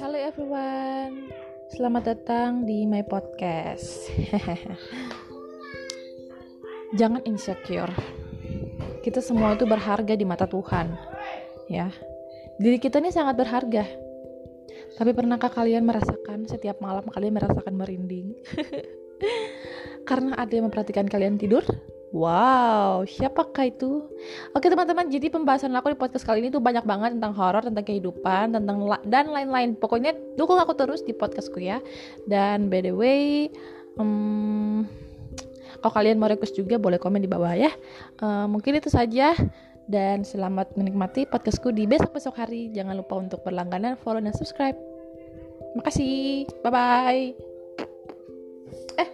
Halo everyone, selamat datang di my podcast. Jangan insecure. Kita semua itu berharga di mata Tuhan, ya. Diri kita ini sangat berharga. Tapi pernahkah kalian merasakan setiap malam kalian merasakan merinding? Karena ada yang memperhatikan kalian tidur? Wow, siapakah itu? Oke teman-teman, jadi pembahasan aku di podcast kali ini tuh banyak banget tentang horor, tentang kehidupan, tentang dan lain-lain. Pokoknya dukung aku terus di podcastku ya. Dan by the way, um, kalau kalian mau request juga boleh komen di bawah ya. Uh, mungkin itu saja. Dan selamat menikmati podcastku di besok-besok hari. Jangan lupa untuk berlangganan, follow, dan subscribe. Makasih. Bye-bye. Eh,